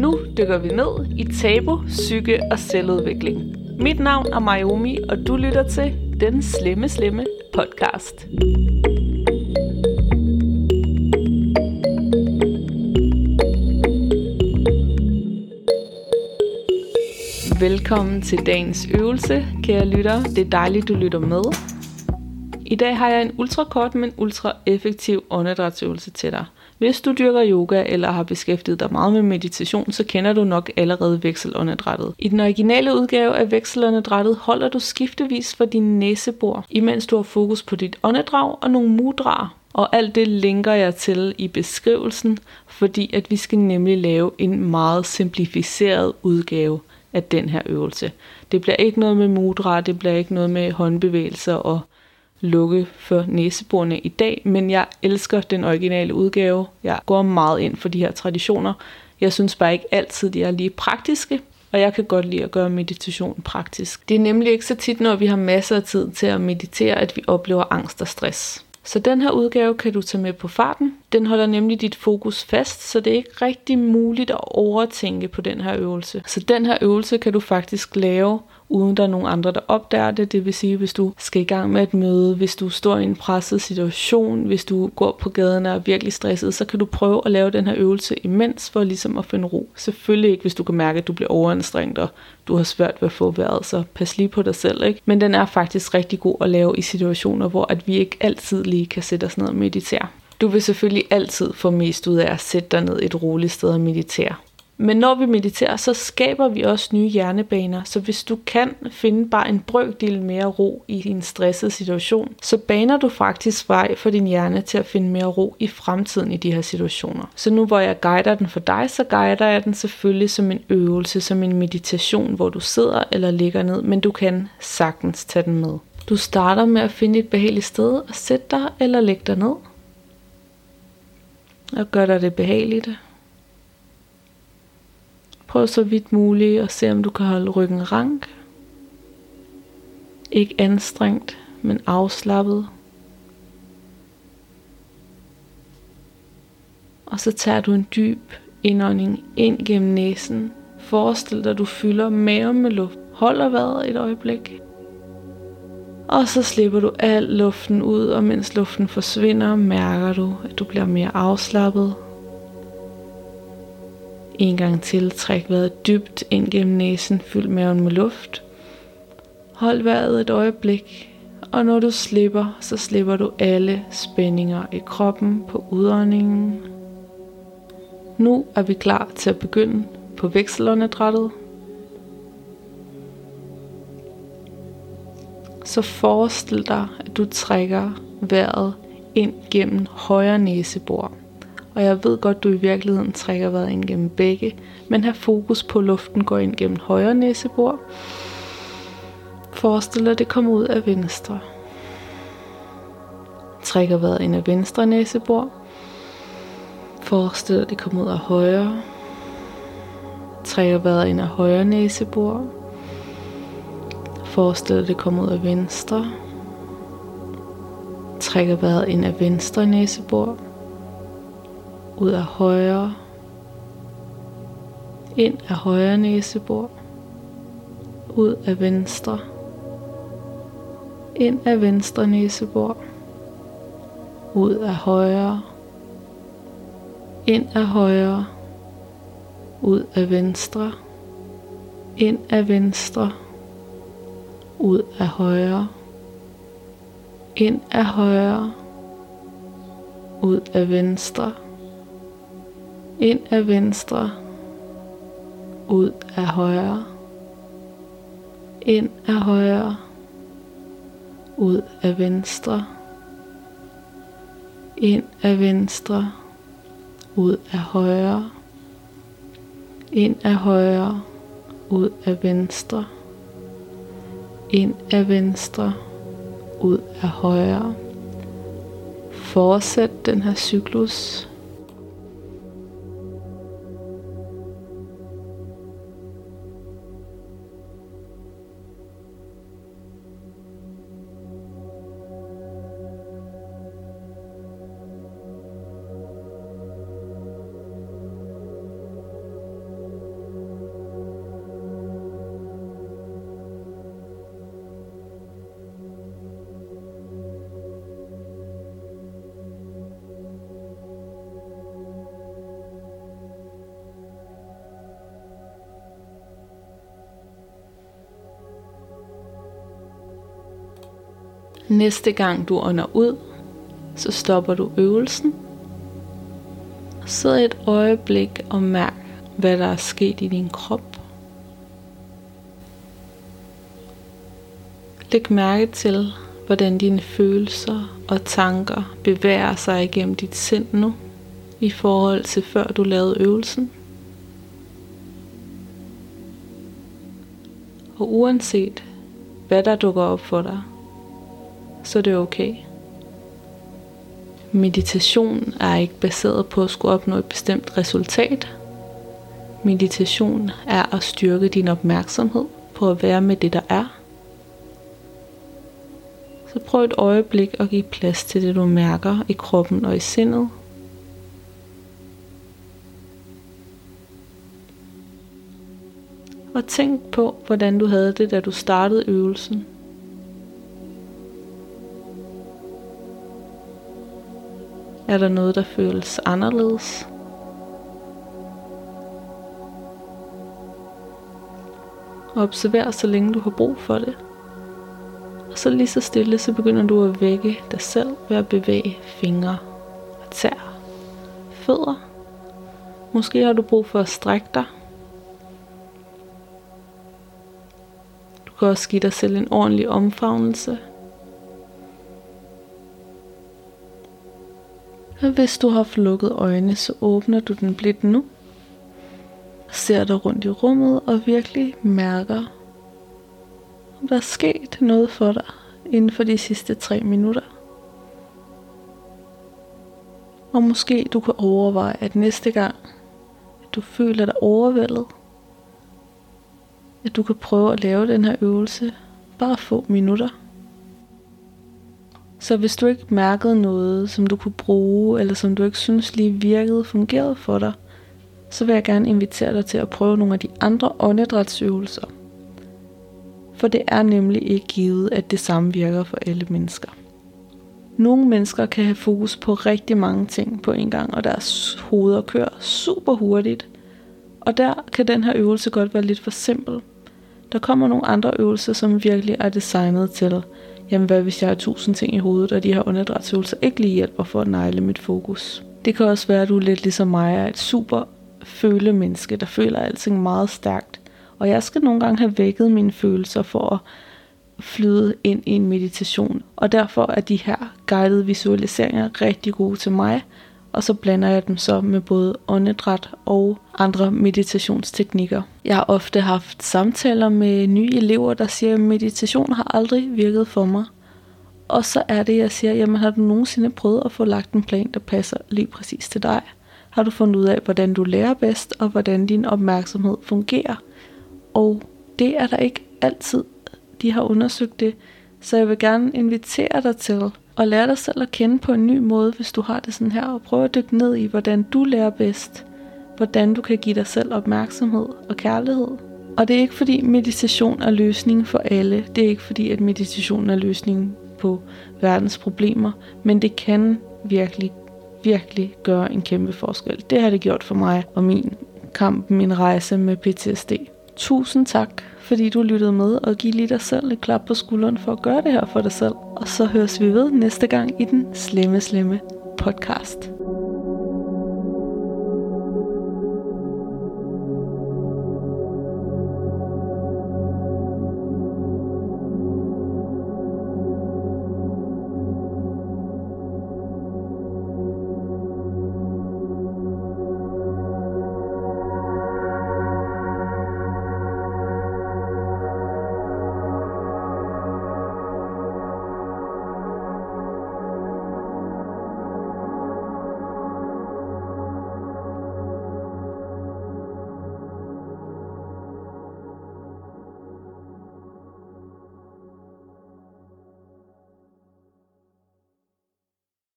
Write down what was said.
Nu dykker vi ned i tabu, psyke og selvudvikling. Mit navn er Mayumi, og du lytter til Den Slemme Slemme podcast. Velkommen til dagens øvelse, kære lytter. Det er dejligt, du lytter med. I dag har jeg en ultrakort, men ultra effektiv åndedrætsøvelse til dig. Hvis du dyrker yoga eller har beskæftiget dig meget med meditation, så kender du nok allerede vekselåndedrættet. I den originale udgave af vekselåndedrættet holder du skiftevis for din næsebor, imens du har fokus på dit åndedrag og nogle mudraer. Og alt det linker jeg til i beskrivelsen, fordi at vi skal nemlig lave en meget simplificeret udgave af den her øvelse. Det bliver ikke noget med mudra, det bliver ikke noget med håndbevægelser og lukke for næseborene i dag, men jeg elsker den originale udgave. Jeg går meget ind for de her traditioner. Jeg synes bare ikke altid, de er lige praktiske, og jeg kan godt lide at gøre meditation praktisk. Det er nemlig ikke så tit, når vi har masser af tid til at meditere, at vi oplever angst og stress. Så den her udgave kan du tage med på farten. Den holder nemlig dit fokus fast, så det er ikke rigtig muligt at overtænke på den her øvelse. Så den her øvelse kan du faktisk lave uden der er nogen andre, der opdager det. Det vil sige, hvis du skal i gang med et møde, hvis du står i en presset situation, hvis du går på gaden og er virkelig stresset, så kan du prøve at lave den her øvelse imens for ligesom at finde ro. Selvfølgelig ikke, hvis du kan mærke, at du bliver overanstrengt, og du har svært ved at få vejret, så pas lige på dig selv. Ikke? Men den er faktisk rigtig god at lave i situationer, hvor at vi ikke altid lige kan sætte os ned og meditere. Du vil selvfølgelig altid få mest ud af at sætte dig ned et roligt sted og meditere. Men når vi mediterer, så skaber vi også nye hjernebaner. Så hvis du kan finde bare en brøkdel mere ro i din stressede situation, så baner du faktisk vej for din hjerne til at finde mere ro i fremtiden i de her situationer. Så nu hvor jeg guider den for dig, så guider jeg den selvfølgelig som en øvelse, som en meditation, hvor du sidder eller ligger ned, men du kan sagtens tage den med. Du starter med at finde et behageligt sted og sætte dig eller lægge dig ned. Og gør dig det behageligt. Prøv så vidt muligt at se, om du kan holde ryggen rank. Ikke anstrengt, men afslappet. Og så tager du en dyb indånding ind gennem næsen. Forestil dig, at du fylder maven med luft. Holder vejret et øjeblik. Og så slipper du al luften ud, og mens luften forsvinder, mærker du, at du bliver mere afslappet en gang til træk vejret dybt ind gennem næsen, fyld maven med luft. Hold vejret et øjeblik, og når du slipper, så slipper du alle spændinger i kroppen på udåndingen. Nu er vi klar til at begynde på vekselåndedrættet. Så forestil dig, at du trækker vejret ind gennem højre næsebor og jeg ved godt, du i virkeligheden trækker vejret ind gennem begge, men have fokus på, at luften går ind gennem højre næsebor. Forestil dig, at det kommer ud af venstre. Trækker vejret ind af venstre næsebor. Forestil dig, at det kommer ud af højre. Trækker vejret ind af højre næsebor. Forestil dig, at det kommer ud af venstre. Trækker vejret ind af venstre næsebor ud af højre, ind af højre næsebor, ud af venstre, ind af venstre næsebor, ud af højre, ind af højre, ud af venstre, ind af venstre, ud af højre, ind af højre, ud af venstre, ind af venstre, ud af højre, ind af højre, ud af venstre, ind af venstre, ud af højre, ind af højre, ud af venstre, ind af venstre, ud af højre. Fortsæt den her cyklus Næste gang du ånder ud, så stopper du øvelsen. Sid et øjeblik og mærk, hvad der er sket i din krop. Læg mærke til, hvordan dine følelser og tanker bevæger sig igennem dit sind nu, i forhold til før du lavede øvelsen. Og uanset hvad der dukker op for dig, så er det okay. Meditation er ikke baseret på at skulle opnå et bestemt resultat. Meditation er at styrke din opmærksomhed på at være med det, der er. Så prøv et øjeblik at give plads til det, du mærker i kroppen og i sindet. Og tænk på, hvordan du havde det, da du startede øvelsen. Er der noget, der føles anderledes? Observer så længe du har brug for det. Og så lige så stille, så begynder du at vække dig selv ved at bevæge fingre og tær, fødder. Måske har du brug for at strække dig. Du kan også give dig selv en ordentlig omfavnelse Og hvis du har lukket øjnene, så åbner du den blidt nu. Ser dig rundt i rummet og virkelig mærker, om der er sket noget for dig inden for de sidste tre minutter. Og måske du kan overveje, at næste gang, at du føler dig overvældet, at du kan prøve at lave den her øvelse bare få minutter. Så hvis du ikke mærkede noget, som du kunne bruge, eller som du ikke synes lige virkede, fungerede for dig, så vil jeg gerne invitere dig til at prøve nogle af de andre åndedrætsøvelser. For det er nemlig ikke givet, at det samme virker for alle mennesker. Nogle mennesker kan have fokus på rigtig mange ting på en gang, og deres hoveder kører super hurtigt. Og der kan den her øvelse godt være lidt for simpel. Der kommer nogle andre øvelser, som virkelig er designet til, jamen hvad hvis jeg har tusind ting i hovedet, og de her åndedrætsøvelser ikke lige hjælper for at negle mit fokus. Det kan også være, at du er lidt ligesom mig, er et super følemenneske, der føler alting meget stærkt. Og jeg skal nogle gange have vækket mine følelser for at flyde ind i en meditation. Og derfor er de her guidede visualiseringer rigtig gode til mig, og så blander jeg dem så med både åndedræt og andre meditationsteknikker. Jeg har ofte haft samtaler med nye elever, der siger, at meditation har aldrig virket for mig. Og så er det, jeg siger, jamen har du nogensinde prøvet at få lagt en plan, der passer lige præcis til dig? Har du fundet ud af, hvordan du lærer bedst, og hvordan din opmærksomhed fungerer? Og det er der ikke altid, de har undersøgt det. Så jeg vil gerne invitere dig til og lære dig selv at kende på en ny måde, hvis du har det sådan her, og prøve at dykke ned i, hvordan du lærer bedst, hvordan du kan give dig selv opmærksomhed og kærlighed. Og det er ikke fordi meditation er løsningen for alle, det er ikke fordi, at meditation er løsningen på verdens problemer, men det kan virkelig, virkelig gøre en kæmpe forskel. Det har det gjort for mig og min kamp, min rejse med PTSD. Tusind tak fordi du lyttede med, og giv lige dig selv et klap på skulderen for at gøre det her for dig selv. Og så høres vi ved næste gang i den slemme, slemme podcast.